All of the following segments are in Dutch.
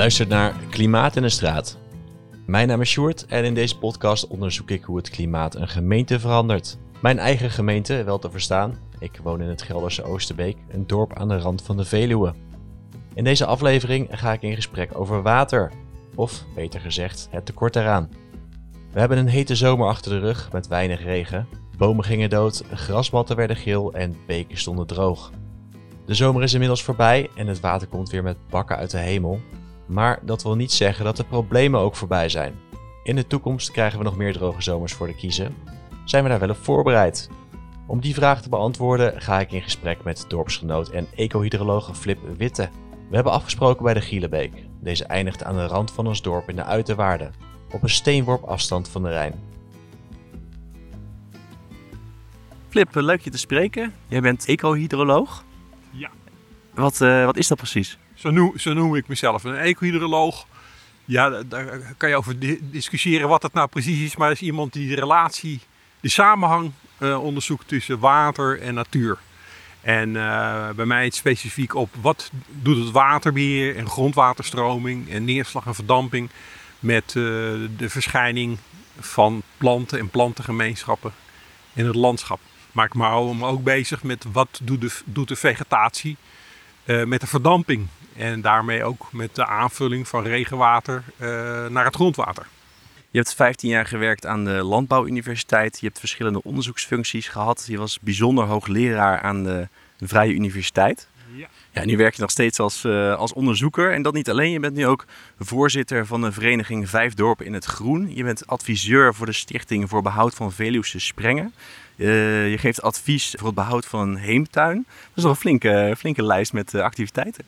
luistert naar Klimaat in de Straat. Mijn naam is Sjoerd en in deze podcast onderzoek ik hoe het klimaat een gemeente verandert. Mijn eigen gemeente, wel te verstaan. Ik woon in het Gelderse Oosterbeek, een dorp aan de rand van de Veluwe. In deze aflevering ga ik in gesprek over water, of beter gezegd, het tekort daaraan. We hebben een hete zomer achter de rug met weinig regen. Bomen gingen dood, grasmatten werden geel en beken stonden droog. De zomer is inmiddels voorbij en het water komt weer met bakken uit de hemel. Maar dat wil niet zeggen dat de problemen ook voorbij zijn. In de toekomst krijgen we nog meer droge zomers voor de kiezen. Zijn we daar wel op voorbereid? Om die vraag te beantwoorden ga ik in gesprek met dorpsgenoot en ecohydroloog Flip Witte. We hebben afgesproken bij de Gielebeek. Deze eindigt aan de rand van ons dorp in de Uiterwaarden, op een steenworp afstand van de Rijn. Flip, leuk je te spreken. Jij bent ecohydroloog. Ja. Wat, uh, wat is dat precies? Zo noem, ik mezelf. Een ecohydroloog. Ja, daar kan je over discussiëren wat dat nou precies is. Maar dat is iemand die de relatie, de samenhang uh, onderzoekt tussen water en natuur. En uh, bij mij specifiek op wat doet het waterbeheer en grondwaterstroming en neerslag en verdamping met uh, de verschijning van planten en plantengemeenschappen in het landschap. Maar ik hou me ook bezig met wat doet de, doet de vegetatie met de verdamping. En daarmee ook met de aanvulling van regenwater naar het grondwater. Je hebt 15 jaar gewerkt aan de Landbouwuniversiteit. Je hebt verschillende onderzoeksfuncties gehad. Je was bijzonder hoogleraar aan de Vrije Universiteit. Ja. Ja, nu werk je nog steeds als, uh, als onderzoeker. En dat niet alleen. Je bent nu ook voorzitter van de vereniging Vijf Dorpen in het Groen. Je bent adviseur voor de Stichting voor Behoud van Veluwse Sprengen. Uh, je geeft advies voor het behoud van een heemtuin. Dat is nog een flinke, flinke lijst met uh, activiteiten.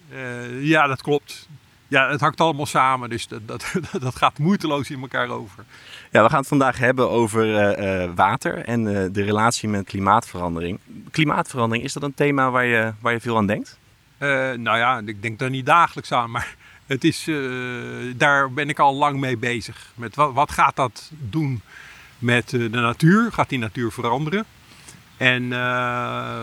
ja, dat klopt ja, het hangt allemaal samen, dus dat, dat, dat gaat moeiteloos in elkaar over. Ja, we gaan het vandaag hebben over uh, water en uh, de relatie met klimaatverandering. Klimaatverandering, is dat een thema waar je, waar je veel aan denkt? nou ja, ik denk daar niet dagelijks aan, maar het is, daar ben ik al lang mee bezig. Met wat, wat gaat dat doen met de natuur? Gaat die natuur veranderen? En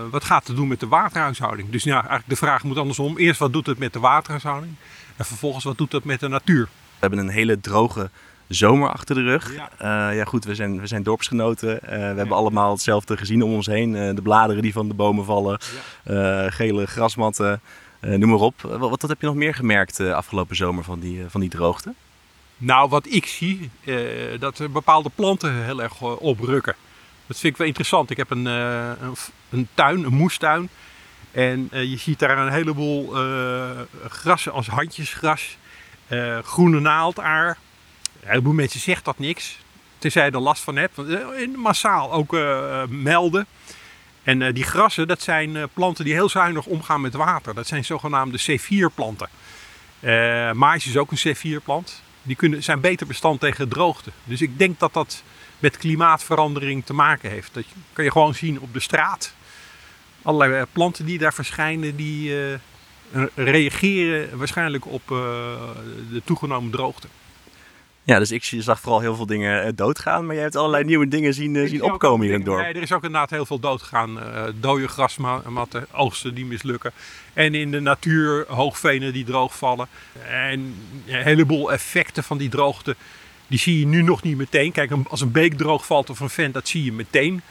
wat gaat het doen met de waterhuishouding? Dus ja, eigenlijk de vraag moet andersom. Eerst, wat doet het met de waterhuishouding? En vervolgens, wat doet dat met de natuur? We hebben een hele droge zomer achter de rug. Ja, uh, ja goed, we zijn, we zijn dorpsgenoten. Uh, we ja. hebben allemaal hetzelfde gezien om ons heen. De bladeren die van de bomen vallen, ja. gele grasmatten, noem maar op. Wat, wat, heb je nog meer gemerkt afgelopen zomer van die, van die droogte? Nou, wat ik zie, dat er bepaalde planten heel erg oprukken. Dat vind ik wel interessant. Ik heb een, een, een tuin, een moestuin. En uh, je ziet daar een heleboel uh, grassen als handjesgras, uh, groene naaldaar. Een heleboel mensen zegt dat niks, tenzij je er last van hebt. massaal ook melden. En die grassen, dat zijn planten die heel zuinig omgaan met water. Dat zijn zogenaamde C4-planten. mais is ook een C4-plant. Die kunnen, zijn beter bestand tegen droogte. Dus ik denk dat dat met klimaatverandering te maken heeft. Dat kan je gewoon zien op de straat allerlei eh, planten die daar verschijnen, die uh, reageren waarschijnlijk op uh, de toegenomen droogte. Ja, dus ik zag vooral heel veel dingen doodgaan, maar jij hebt allerlei nieuwe dingen zien, zien opkomen hier in het dorp. Nee, er is ook inderdaad heel veel doodgegaan. Uh, dode grasmatten, oogsten die mislukken. En in de natuur hoogvenen die droogvallen. En een heleboel effecten van die droogte, die zie je nu nog niet meteen. Kijk, als een beek droog valt of een vent, dat zie je meteen.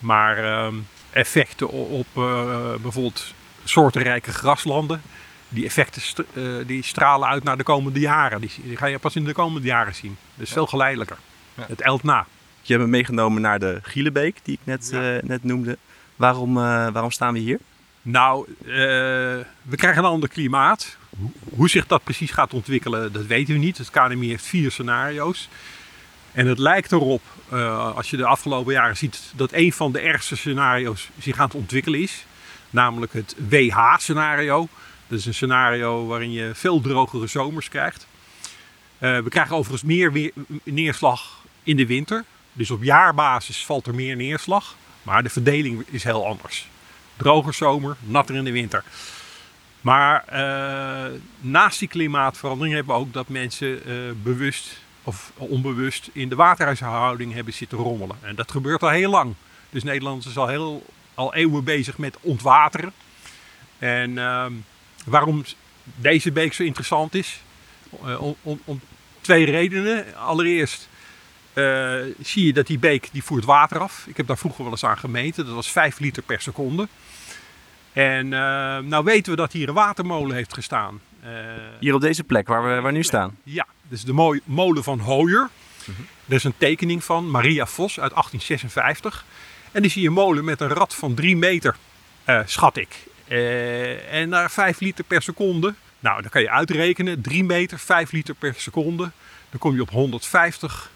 Maar... Uh, effecten op uh, bijvoorbeeld soortenrijke graslanden. Die effecten st uh, die stralen uit naar de komende jaren. Die, die, ga je pas in de komende jaren zien. Dus veel geleidelijker. Ja. Het eilt na. Je hebt me meegenomen naar de Gielebeek, die ik net, ja. uh, net noemde. Waarom, waarom staan we hier? Nou, we krijgen een ander klimaat. Hoe zich dat precies gaat ontwikkelen, dat weten we niet. Het KNMI heeft vier scenario's. En het lijkt erop, uh, als je de afgelopen jaren ziet, dat een van de ergste scenario's zich aan het ontwikkelen is. Namelijk het WH-scenario. Dat is een scenario waarin je veel drogere zomers krijgt. Uh, we krijgen overigens meer neerslag in de winter. Dus op jaarbasis valt er meer neerslag. Maar de verdeling is heel anders. Droger zomer, natter in de winter. Maar uh, naast die klimaatverandering hebben we ook dat mensen bewust of onbewust in de waterhuishouding hebben zitten rommelen. En dat gebeurt al heel lang. Dus Nederland is al, heel, al eeuwen bezig met ontwateren. En uh, waarom deze beek zo interessant is, Eh, om, om, om twee redenen. Allereerst eh, zie je dat die beek die voert water af. Ik heb daar vroeger wel eens aan gemeten. Dat was 5 liter per seconde. En uh, nou weten we dat hier een watermolen heeft gestaan. Uh, hier op deze plek waar we waar nu staan? Ja, dus de molen van Hooyer. Er is een tekening van Maria Vos uit 1856. En die zie je een molen met een rad van 3 meter, schat ik. En naar 5 liter per seconde. Nou, dan kan je uitrekenen. 3 meter, 5 liter per seconde. Dan kom je op 150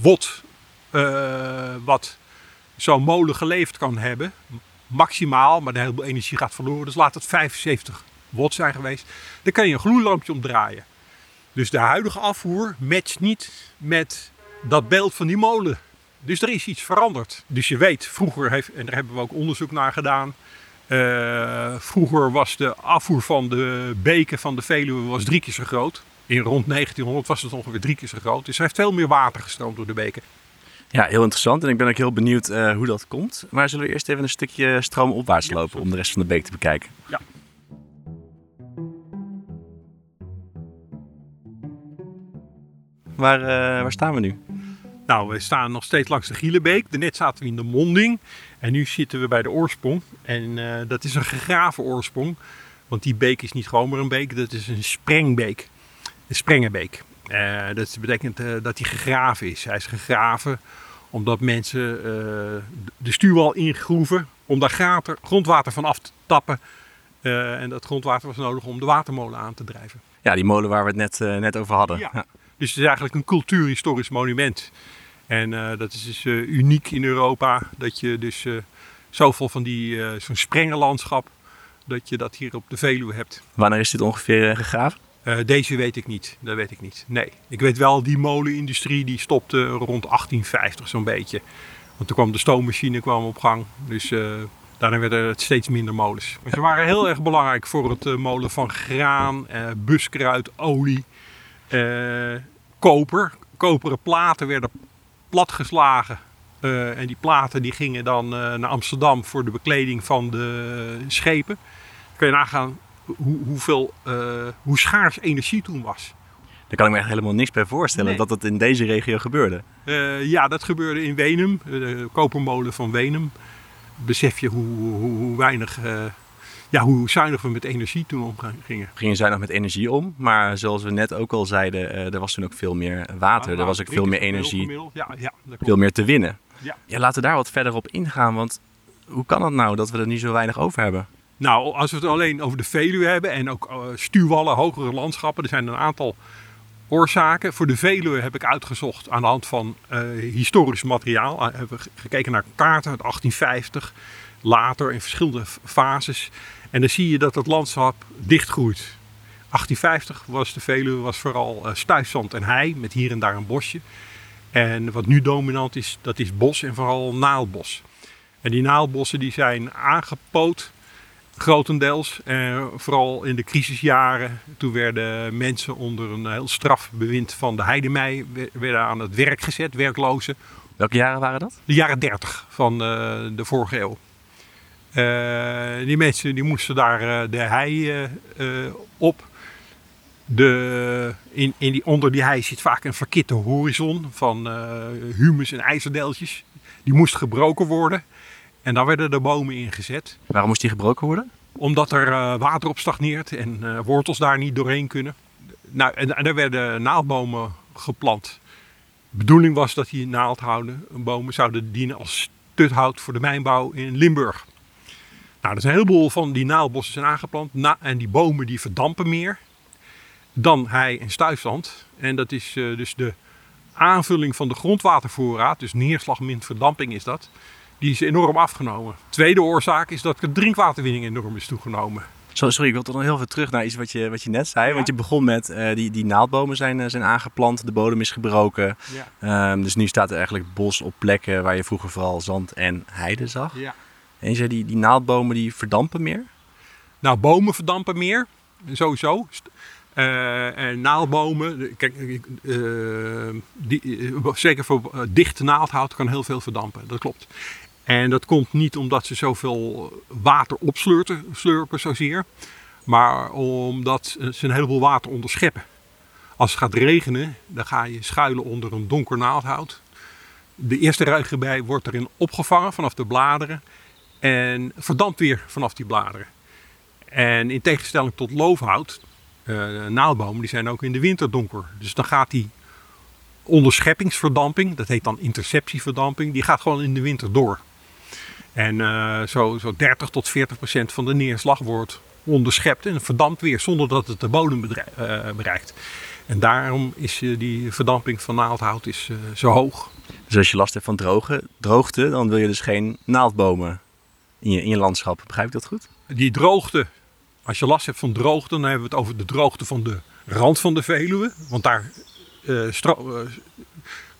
watt. wat zo'n molen geleefd kan hebben maximaal, maar de hele energie gaat verloren. Dus laat het 75 watt zijn geweest. Dan kan je een gloeilampje omdraaien. Dus de huidige afvoer matcht niet met dat beeld van die molen. Dus er is iets veranderd. Dus je weet, vroeger heeft, en daar hebben we ook onderzoek naar gedaan. Uh, vroeger was de afvoer van de beken van de Veluwe was drie keer zo groot. In rond 1900 was het ongeveer drie keer zo groot. Dus er heeft veel meer water gestroomd door de beken. Ja, heel interessant. En ik ben ook heel benieuwd uh, hoe dat komt. Maar zullen we eerst even een stukje stroomopwaarts ja, lopen om de rest van de beek te bekijken? Ja. Waar, uh, waar staan we nu? Nou, we staan nog steeds langs de Gielenbeek. Daarnet zaten we in de monding. En nu zitten we bij de oorsprong. En uh, dat is een gegraven oorsprong. Want die beek is niet gewoon maar een beek. Dat is een sprengbeek. Een sprengenbeek. Uh, dat betekent uh, dat hij gegraven is. Hij is gegraven omdat mensen de stuurwal ingroeven om daar gaten, grondwater van af te tappen. en dat grondwater was nodig om de watermolen aan te drijven. Ja, die molen waar we het net, net over hadden. Ja. Ja. Dus het is eigenlijk een cultuurhistorisch monument. En dat is dus uniek in Europa dat je dus zoveel van die, zo'n sprengenlandschap, dat je dat hier op de Veluwe hebt. Wanneer is dit ongeveer gegraven? Uh, deze weet ik niet, dat weet ik niet. Nee, ik weet wel, die molenindustrie die stopte rond 1850 zo'n beetje. Want toen kwam de stoommachine kwam op gang, dus uh, daarna werden het steeds minder molens. Maar ze waren heel erg belangrijk voor het uh, molen van graan, buskruid, olie, koper. Koperen platen werden platgeslagen. en die platen die gingen dan naar Amsterdam voor de bekleding van de schepen. Kun je nagaan hoe, hoeveel, uh, hoe schaars energie toen was. Daar kan ik me echt helemaal niks bij voorstellen nee. dat dat in deze regio gebeurde. Uh, ja, dat gebeurde in Wenum, de kopermolen van Wenum. Besef je hoe, hoe, hoe weinig, uh, ja, hoe zuinig we met energie toen omgingen. We gingen zuinig met energie om, maar zoals we net ook al zeiden, er was toen ook veel meer water. er was ook veel meer energie, ja, ja, veel meer te winnen. Ja. ja, laten we daar wat verder op ingaan, want hoe kan het nou dat we er nu zo weinig over hebben? Nou, als we het alleen over de Veluwe hebben en ook uh, stuwwallen, hogere landschappen, er zijn een aantal oorzaken. Voor de Veluwe heb ik uitgezocht aan de hand van uh, historisch materiaal. Uh, hebben we gekeken naar kaarten uit 1850, later in verschillende fases. En dan zie je dat het landschap dichtgroeit. 1850 was de Veluwe was vooral uh, stuifzand en hei, met hier en daar een bosje. En wat nu dominant is, dat is bos en vooral naaldbos. En die naaldbossen die zijn aangepoot grotendeels. Eh, vooral in de crisisjaren, toen werden mensen onder een heel strafbewind van de heidemei werden aan het werk gezet, werklozen. Welke jaren waren dat? De jaren 30 van uh, de vorige eeuw. Uh, die mensen die moesten daar uh, de hei op. De, in, in die, onder die hei zit vaak een verkitte horizon van humus en ijzerdeeltjes. Die moest gebroken worden. En dan werden de bomen ingezet. Waarom moest die gebroken worden? Omdat er uh, water op stagneert en uh, wortels daar niet doorheen kunnen. Nou, en, en er werden naaldbomen geplant. De bedoeling was dat die naaldhouden bomen zouden dienen als stuthout voor de mijnbouw in Limburg. Nou, er zijn een heleboel van die naaldbossen zijn aangeplant. Na, en die bomen die verdampen meer dan hei en stuifzand. En dat is uh, dus de aanvulling van de grondwatervoorraad. Dus neerslag min verdamping is dat die is enorm afgenomen. Tweede oorzaak is dat de drinkwaterwinning enorm is toegenomen. Sorry, ik wil toch nog heel veel terug naar iets wat je, wat je net zei. Ja. Want je begon met uh, die, die naaldbomen zijn, uh, zijn aangeplant, de bodem is gebroken. Ja. Um, dus nu staat er eigenlijk bos op plekken waar je vroeger vooral zand en heide zag. Ja. En je zei die, die naaldbomen die verdampen meer? Nou, bomen verdampen meer, sowieso. Uh, en naaldbomen, kijk, die, zeker voor dichte naaldhout kan heel veel verdampen, dat klopt. En dat komt niet omdat ze zoveel water opslurpen, slurpen zozeer, maar omdat ze een heleboel water onderscheppen. Als het gaat regenen, dan ga je schuilen onder een donker naaldhout. De eerste regenbui wordt erin opgevangen vanaf de bladeren en verdampt weer vanaf die bladeren. En in tegenstelling tot loofhout, uh, naaldbomen, die zijn ook in de winter donker. Dus dan gaat die onderscheppingsverdamping, dat heet dan interceptieverdamping, die gaat gewoon in de winter door. En uh, zo, zo 30 tot 40 procent van de neerslag wordt onderschept en verdampt weer zonder dat het de bodem uh, bereikt. En daarom is die verdamping van naaldhout is, zo hoog. Dus als je last hebt van droge, droogte, dan wil je dus geen naaldbomen in je, in je landschap. Begrijp ik dat goed? Die droogte, als je last hebt van droogte, dan hebben we het over de droogte van de rand van de Veluwe. Want daar uh,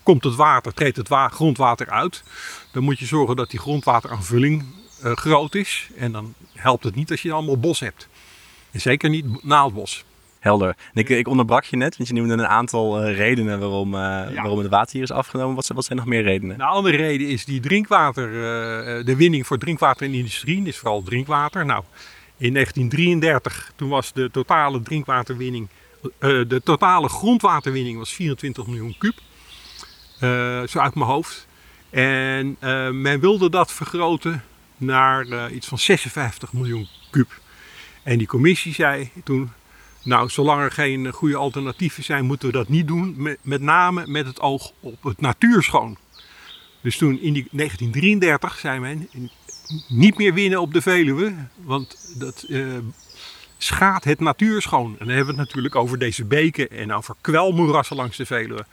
komt het water, treedt het wa grondwater uit. Dan moet je zorgen dat die grondwateraanvulling uh, groot is. En dan helpt het niet als je allemaal bos hebt. En zeker niet naaldbos. Helder. Ik, ik, onderbrak je net, want je noemde een aantal uh, redenen waarom, uh, ja. waarom het water hier is afgenomen. Wat, wat zijn nog meer redenen? De andere reden is die drinkwater, uh, de winning voor drinkwater in de industrie. is vooral drinkwater. Nou, in 1933, toen was de totale drinkwaterwinning, de totale grondwaterwinning was 24 miljoen kub. zo uit mijn hoofd. En men wilde dat vergroten naar iets van 56 miljoen kub. En die commissie zei toen, nou, zolang er geen goede alternatieven zijn, moeten we dat niet doen. Met, name met het oog op het natuurschoon. Dus toen in die 1933 zei men niet meer winnen op de Veluwe, want dat uh, schaadt het natuurschoon. En dan hebben we het natuurlijk over deze beken en over kwelmoerassen langs de Veluwe.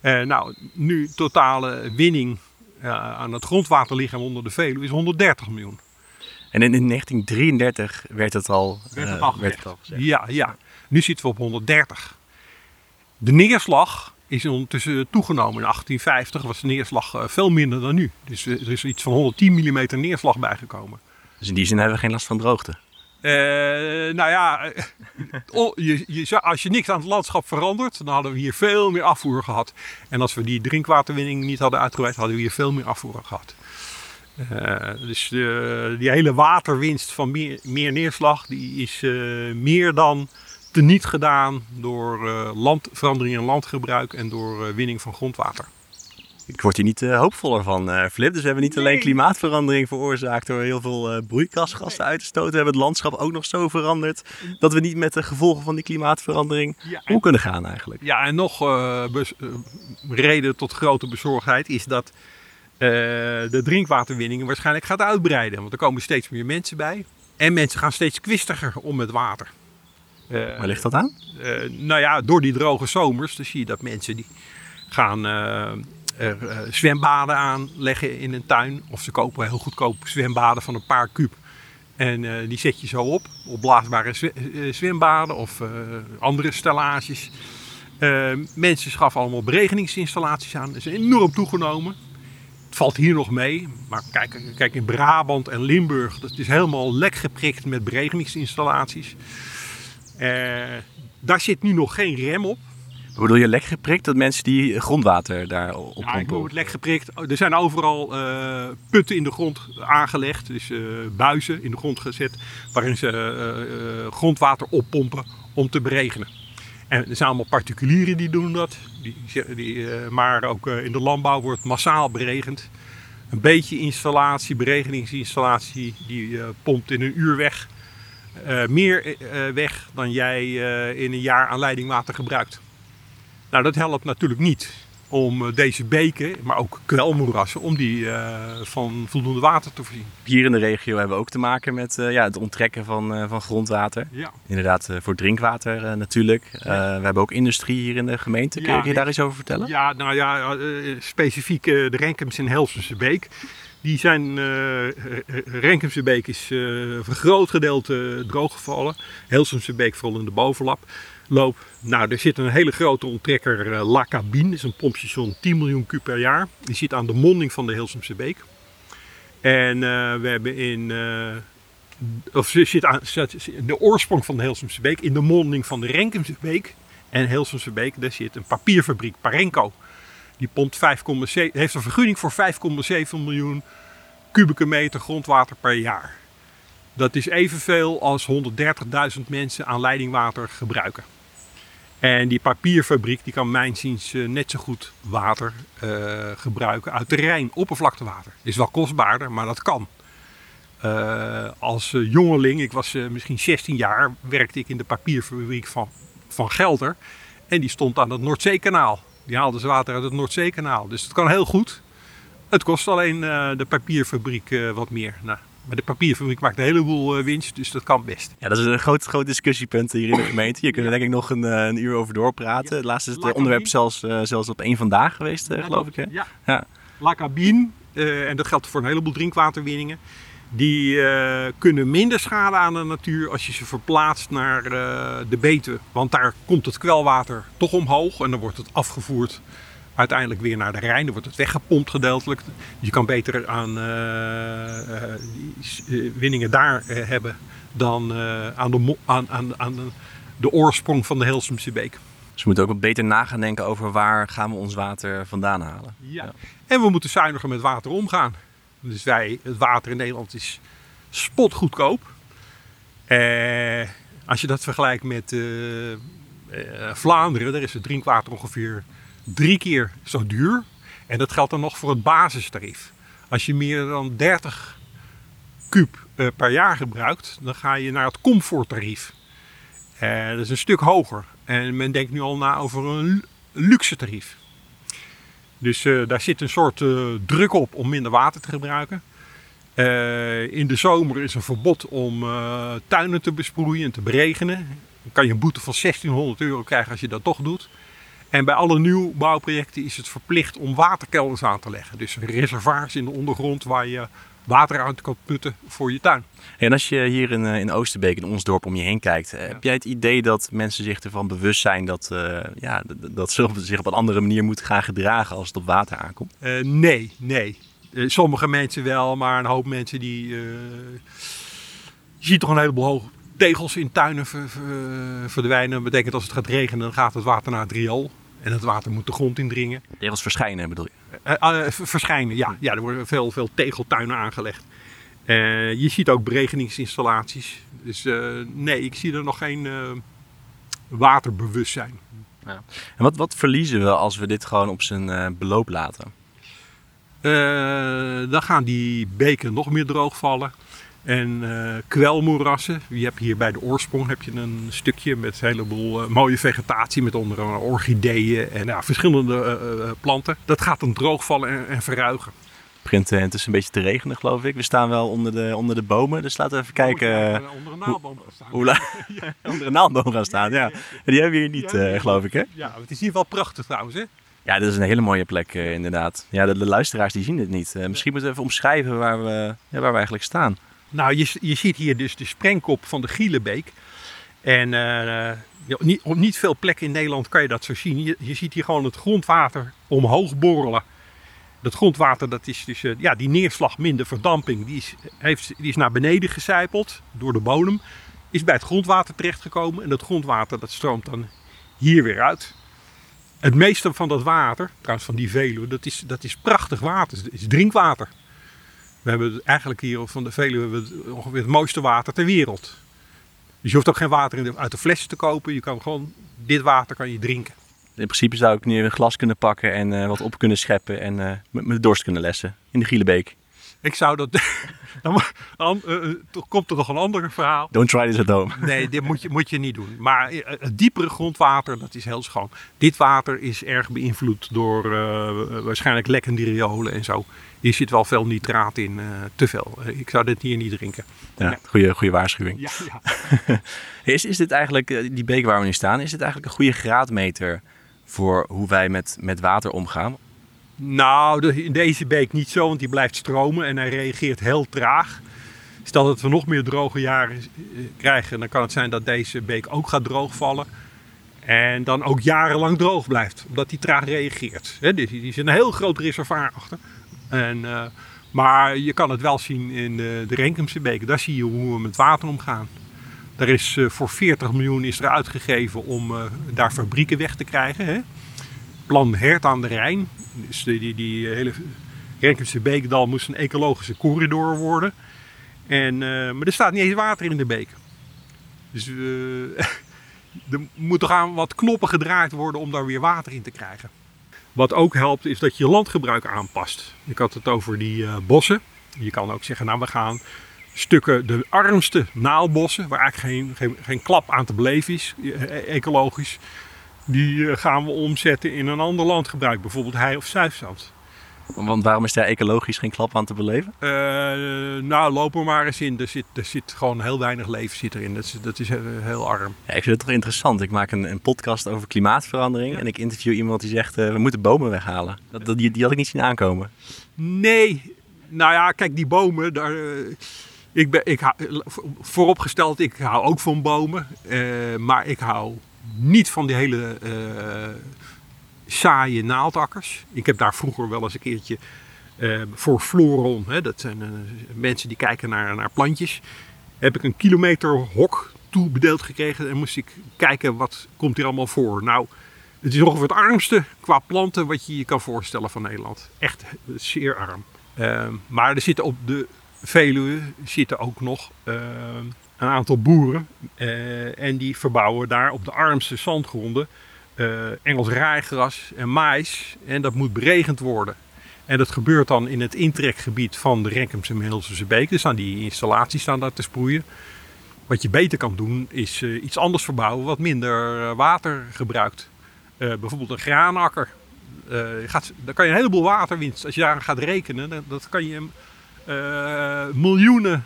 Uh, nou, nu totale winning uh, aan het grondwaterlichaam onder de Veluwe is 130 miljoen. En in 1933 werd het al, werd het al, werd het al gezegd. Ja, ja, nu zitten we op 130. De neerslag is ondertussen toegenomen. In 1850 was de neerslag uh, veel minder dan nu. Dus er is iets van 110 mm neerslag bijgekomen. Dus in die zin hebben we geen last van droogte? Uh, nou ja, je, je, als je niks aan het landschap verandert, dan hadden we hier veel meer afvoer gehad. En als we die drinkwaterwinning niet hadden uitgebreid, hadden we hier veel meer afvoer gehad. Uh, dus de, die hele waterwinst van meer, meer neerslag die is uh, meer dan teniet gedaan door uh, land, verandering in landgebruik en door winning van grondwater. Ik word hier niet hoopvoller van, Flip. Dus we hebben niet nee. alleen klimaatverandering veroorzaakt door heel veel broeikasgassen uit te stoten. We hebben het landschap ook nog zo veranderd dat we niet met de gevolgen van die klimaatverandering ja, om kunnen gaan eigenlijk. Ja, en nog reden tot grote bezorgdheid is dat uh, de drinkwaterwinning waarschijnlijk gaat uitbreiden. Want er komen steeds meer mensen bij. En mensen gaan steeds kwistiger om het water. Uh, Waar ligt dat aan? Uh, nou ja, door die droge zomers. Dan zie je dat mensen die gaan zwembaden aanleggen in een tuin. Of ze kopen heel goedkoop zwembaden van een paar kuub. En die zet je zo op. Opblaasbare zwembaden of andere stellages. mensen schaffen allemaal beregeningsinstallaties aan. Dat is enorm toegenomen. Het valt hier nog mee, maar kijk, kijk in Brabant en Limburg, dat is helemaal lek geprikt met beregeningsinstallaties. Uh, daar zit nu nog geen rem op. Hoe bedoel je lek geprikt? Dat mensen die grondwater daar op Ja, ik het lek geprikt. Er zijn overal uh, putten in de grond aangelegd. Dus uh, buizen in de grond gezet. Waarin ze grondwater oppompen om te beregenen. Er zijn allemaal particulieren die doen dat. Die, die, uh, maar ook uh, in de landbouw wordt massaal beregend. Een beetje installatie, beregeningsinstallatie, die uh, pompt in een uur weg. meer weg dan jij in een jaar aan leidingwater gebruikt. Nou, dat helpt natuurlijk niet om eh, deze beken, maar ook kwelmoerassen, om die uh, van voldoende water te voorzien. Hier in de regio hebben we ook te maken met uh, ja, het onttrekken van, uh, van grondwater. Ja. Inderdaad, voor drinkwater natuurlijk. Ja. we hebben ook industrie hier in de gemeente. Kun je, je daar iets over vertellen? Ja, nou ja, specifiek de Renkems en Helsumse Beek. Die zijn, Renkemse Beek is voor een groot gedeelte drooggevallen. Helsumse Beek vooral in de bovenlap loop. Nou, er zit een hele grote onttrekker, La Cabine. Dat is een pompstation 10 miljoen kub per jaar. Die zit aan de monding van de Hilsumse Beek. En we hebben in... Uh, of zit aan de oorsprong van de Hilsumse Beek in de monding van de Renkemse Beek. En Hilsumse Beek, daar zit een papierfabriek, Parenco. Die pompt 5,7, heeft een vergunning voor 5,7 miljoen kubieke meter grondwater per jaar. Dat is evenveel als 130.000 mensen aan leidingwater gebruiken. En die papierfabriek die kan mijnziens uh, net zo goed water uh, gebruiken uit Rijn, oppervlaktewater. Is wel kostbaarder, maar dat kan. Uh, als jongeling, ik was misschien 16 jaar, werkte ik in de papierfabriek van, van Gelder. En die stond aan het Noordzeekanaal. Die haalden ze water uit het Noordzeekanaal. Dus het kan heel goed. Het kost alleen de papierfabriek wat meer. Nou, maar de papierfabriek maakt een heleboel uh, winst, dus dat kan best. Ja, dat is een groot, groot discussiepunt hier in de gemeente. Hier kunnen we denk ik nog een, een uur over doorpraten. Ja. Laatst is het onderwerp zelfs, zelfs op één vandaag geweest, geloof ik. Hè? Ja. ja. La Cabine, en dat geldt voor een heleboel drinkwaterwinningen. Die kunnen minder schade aan de natuur als je ze verplaatst naar de Betuwe. Want daar komt het kwelwater toch omhoog en dan wordt het afgevoerd uiteindelijk weer naar de Rijn. Dan wordt het weggepompt gedeeltelijk. Je kan beter aan uh, die winningen daar hebben dan aan, de, aan, aan, aan de oorsprong van de Heelsumse beek. Dus we moeten ook wat beter na gaan denken over waar gaan we ons water vandaan halen. Ja. ja. En we moeten zuiniger met water omgaan. Dus wij, het water in Nederland is spotgoedkoop. Eh, als je dat vergelijkt met uh, uh, Vlaanderen, daar is het drinkwater ongeveer drie keer zo duur. En dat geldt dan nog voor het basistarief. Als je meer dan 30 kub uh, per jaar gebruikt, dan ga je naar het comforttarief. Dat is een stuk hoger. En men denkt nu al na over een luxe tarief. Dus uh, daar zit een soort druk op om minder water te gebruiken. in de zomer is er verbod om tuinen te besproeien en te beregenen. Dan kan je een boete van 1600 euro krijgen als je dat toch doet. En bij alle nieuwbouwprojecten is het verplicht om waterkelders aan te leggen. Dus reservoirs in de ondergrond waar je water uit kan putten voor je tuin. En als je hier in, eh, in Oosterbeek, in ons dorp, om je heen kijkt, eh, heb jij het idee dat mensen zich ervan bewust zijn dat, uh, ja, dat ze zich op een andere manier moeten gaan gedragen als het op water aankomt? Uh, nee, nee. sommige mensen wel, maar een hoop mensen die. je ziet toch een heleboel hoge tegels in tuinen verdwijnen. Dat betekent als het gaat regenen, dan gaat het water naar het riool. En het water moet de grond indringen. Tegels verschijnen bedoel je? Uh, uh, verschijnen, ja. ja. Er worden veel, veel tegeltuinen aangelegd. Uh, je ziet ook beregeningsinstallaties. Dus nee, ik zie er nog geen waterbewustzijn. Ja. En wat, wat verliezen we als we dit gewoon op zijn beloop laten? dan gaan die beken nog meer droogvallen. En uh, kwelmoerassen. Je hebt hier bij de oorsprong heb je een stukje met een heleboel uh, mooie vegetatie. Met onder andere orchideeën en ja, verschillende uh, planten. Dat gaat dan droogvallen en, en verruigen. Het begint is een beetje te regenen geloof ik. We staan wel onder de, onder de bomen. Dus laten we even kijken. Oh, onder een naaldboom gaan staan. Hoe, ja. onder een naaldboom gaan staan, ja. Die hebben we hier niet geloof ik hè? Ja, het is hier wel prachtig trouwens hè. Ja, dit is een hele mooie plek inderdaad. Ja, de, de, luisteraars die zien het niet. misschien moeten we even omschrijven waar we, ja, waar we eigenlijk staan. Nou, je, je ziet hier dus de sprengkop van de Gielebeek. En uh, niet, op niet veel plekken in Nederland kan je dat zo zien. Je, je ziet hier gewoon het grondwater omhoog borrelen. Dat grondwater, dat is dus, uh, ja, die neerslag minder verdamping, die is, heeft, die is naar beneden gecijpeld door de bodem. Is bij het grondwater terechtgekomen en dat grondwater dat stroomt dan hier weer uit. Het meeste van dat water, trouwens van die Veluwe, dat is, dat is prachtig water. Dat is drinkwater. We hebben eigenlijk hier van de Veluwe ongeveer het mooiste water ter wereld. Dus je hoeft ook geen water uit de flessen te kopen. Je kan gewoon dit water kan je drinken. In principe zou ik nu een glas kunnen pakken en uh, wat op kunnen scheppen en uh, met mijn dorst kunnen lessen in de Gielebeek. Ik zou dat. dan, dan uh, komt er nog een ander verhaal. Don't try this at home. Nee, dit moet je, moet je niet doen. Maar het diepere grondwater, dat is heel schoon. Dit water is erg beïnvloed door waarschijnlijk lekkende riolen en zo. Hier zit wel veel nitraat in, uh, te veel. Eh, ik zou dit hier niet drinken. Ja, goede, goede waarschuwing. Ja, ja. is, is dit eigenlijk, eh, die beek waar we nu staan, is dit eigenlijk een goede graadmeter voor hoe wij met, met water omgaan? Nou, in deze beek niet zo, want die blijft stromen en hij reageert heel traag. Stel dat we nog meer droge jaren krijgen, dan kan het zijn dat deze beek ook gaat droogvallen. En dan ook jarenlang droog blijft, omdat hij traag reageert. He, dus er zit een heel groot reservoir achter. En, uh, maar je kan het wel zien in de, de Renkumse beek. Daar zie je hoe we met water omgaan. Er is uh, voor 40 miljoen is er uitgegeven om daar fabrieken weg te krijgen. Hè? Plan Hert aan de Rijn. Dus die, die, die hele Renkumse beekdal moest een ecologische corridor worden. En, maar er staat niet eens water in de beek. Dus er moeten gaan wat knoppen gedraaid worden om daar weer water in te krijgen. Wat ook helpt is dat je landgebruik aanpast. Ik had het over die bossen. Je kan ook zeggen, nou we gaan stukken, de armste naalbossen, waar eigenlijk geen, geen, geen klap aan te beleven is, ecologisch, die gaan we omzetten in een ander landgebruik, bijvoorbeeld hei- of zuifzand. Want waarom is daar ecologisch geen klap aan te beleven? Uh, nou, loop er maar eens in. Er zit, er zit gewoon heel weinig leven zit erin. Dat is, dat is heel arm. Ja, ik vind het toch interessant. Ik maak een, een podcast over klimaatverandering. Ja. En ik interview iemand die zegt, uh, we moeten bomen weghalen. Dat, dat, die, die, had ik niet zien aankomen. Nee. Nou ja, kijk, die bomen... Daar, uh, ik ben, ik hou, vooropgesteld, ik hou ook van bomen. maar ik hou niet van die hele saaie naaldakkers. Ik heb daar vroeger wel eens een keertje uh, voor Floron, hè, dat zijn uh, mensen die kijken naar, naar plantjes, heb ik een kilometer hok toebedeeld gekregen en moest ik kijken wat komt hier allemaal voor. Nou, het is ongeveer het armste qua planten wat je je kan voorstellen van Nederland. Echt zeer arm. Uh, maar er zitten op de Veluwe zitten ook nog een aantal boeren en die verbouwen daar op de armste zandgronden uh, Engels raaigras en mais. En dat moet beregend worden. En dat gebeurt dan in het intrekgebied van de Renkemse Middellandse Beek. Dus staan die installaties staan daar te sproeien. Wat je beter kan doen is uh, iets anders verbouwen wat minder uh, water gebruikt. bijvoorbeeld een graanakker. Gaat, dan kan je een heleboel waterwinst. Als je daar gaat rekenen, dat kan je miljoenen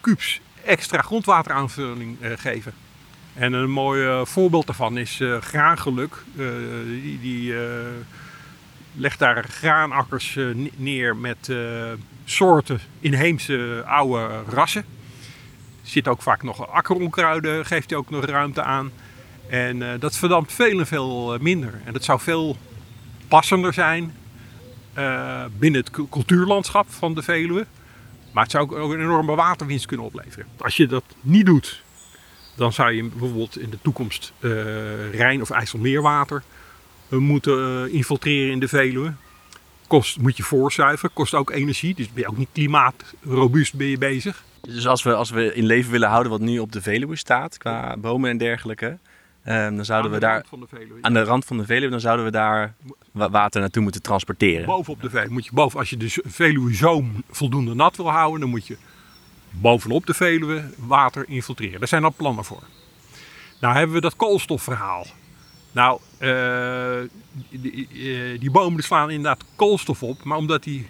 kubus extra grondwateraanvulling geven. En een mooi uh, voorbeeld daarvan is uh, graangeluk. Die, die legt daar graanakkers neer met soorten inheemse oude rassen. Zit ook vaak nog akkeronkruiden, geeft hij ook nog ruimte aan. En dat verdampt veel en veel minder. En dat zou veel passender zijn binnen het cultuurlandschap van de Veluwe. Maar het zou ook een enorme waterwinst kunnen opleveren. Als je dat niet doet, dan zou je bijvoorbeeld in de toekomst uh, Rijn- of IJsselmeerwater uh, moeten uh, infiltreren in de Veluwe. Kost, moet je voorzuiveren, kost ook energie. Dus ben je ook niet klimaatrobuust ben je bezig. Dus als we, als we in leven willen houden wat nu op de Veluwe staat, qua bomen en dergelijke, dan zouden aan we daar Veluwe, aan de rand van de Veluwe, dan zouden we daar water naartoe moeten transporteren. Bovenop de Veluwe moet je boven, als je de Veluwe voldoende nat wil houden, dan moet je bovenop de Veluwe water infiltreren. Daar zijn al plannen voor. Nou hebben we dat koolstofverhaal. Nou, die, uh, die, bomen slaan inderdaad koolstof op, maar omdat die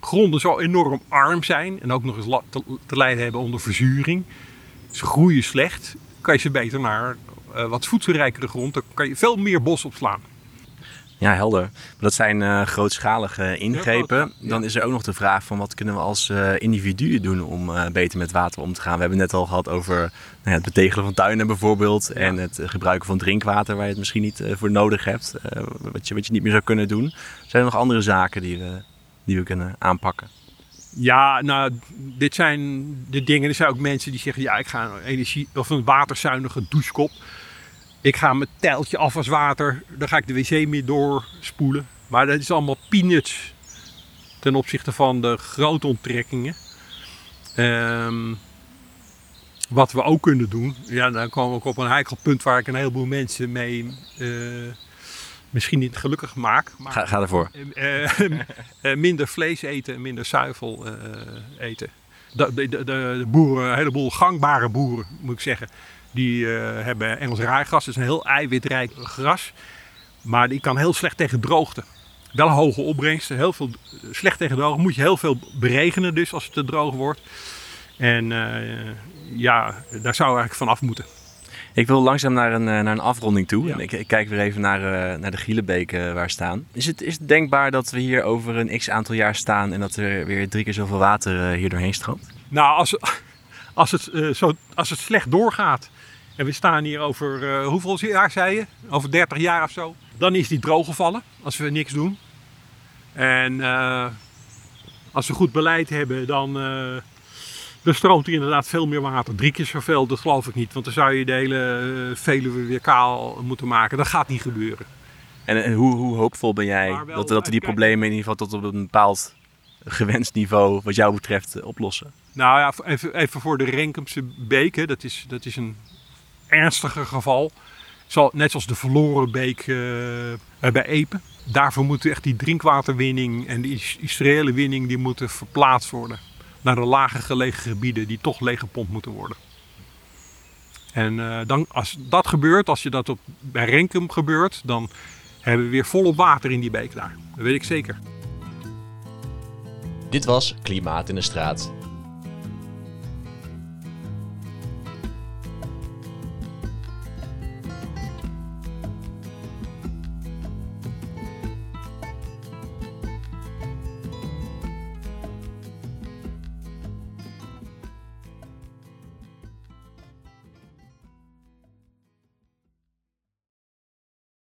gronden zo enorm arm zijn en ook nog eens te, te lijden hebben onder verzuring, ze groeien slecht, kan je ze beter naar uh, wat voedselrijkere grond, dan kan je veel meer bos opslaan. Ja, helder. Maar dat zijn uh, grootschalige ingrepen. Ja, ja. Dan is er ook nog de vraag van wat kunnen we als uh, individuen doen om uh, beter met water om te gaan. We hebben het net al gehad over nou ja, het betegelen van tuinen bijvoorbeeld. En het gebruiken van drinkwater waar je het misschien niet voor nodig hebt. wat, je, wat je niet meer zou kunnen doen. Zijn er nog andere zaken die we, die we kunnen aanpakken? Ja, nou, dit zijn de dingen. Er zijn ook mensen die zeggen: ja, ik ga een energie of een waterzuinige douchekop. Ik ga mijn tijltje afwaswater, daar ga ik de wc mee doorspoelen. Maar dat is allemaal peanuts ten opzichte van de grote onttrekkingen. Um, wat we ook kunnen doen, ja, dan komen we ook op een heikel punt waar ik een heleboel mensen mee uh, misschien niet gelukkig maak. Maar, ga, ga ervoor. Uh, uh, minder vlees eten en minder zuivel eten. De, de, de, de boeren, een heleboel gangbare boeren moet ik zeggen, die uh, hebben Engels raaigras, dat is een heel eiwitrijk gras. Maar die kan heel slecht tegen droogte. Wel hoge opbrengsten, heel veel slecht tegen droogte. Moet je heel veel beregenen dus als het te droog wordt. En uh, ja, daar zou eigenlijk van af moeten. Ik wil langzaam naar een, naar een afronding toe. Ja. Ik, ik, kijk weer even naar, uh, naar de Gielebeek uh, waar staan. Is het, is het denkbaar dat we hier over een x aantal jaar staan en dat er weer drie keer zoveel water hier doorheen stroomt? Nou, als, als, het, zo, als het slecht doorgaat en we staan hier over uh, hoeveel jaar zei je? Over 30 jaar of zo. Dan is die droog gevallen als we niks doen. En uh, als we goed beleid hebben, dan, uh, dan stroomt er inderdaad veel meer water. Drie keer zoveel, dat geloof ik niet. Want dan zou je de hele Veluwe weer kaal moeten maken. Dat gaat niet gebeuren. En, en hoe, hoe, hoopvol ben jij wel, dat, dat we die problemen in ieder geval tot op een bepaald gewenst niveau, wat jou betreft, oplossen? Nou ja, even, even voor de Renkemse beek. Dat is, dat is een ernstiger geval, zal, net zoals de verloren beek uh, bij Epen, daarvoor moet echt die drinkwaterwinning en die industriële winning die moeten verplaatst worden naar de lager gelegen gebieden die toch leeggepompt moeten worden. En uh, dan, als dat gebeurt, als je dat op, bij Renkum gebeurt, dan hebben we weer volop water in die beek daar. Dat weet ik zeker. Dit was Klimaat in de Straat.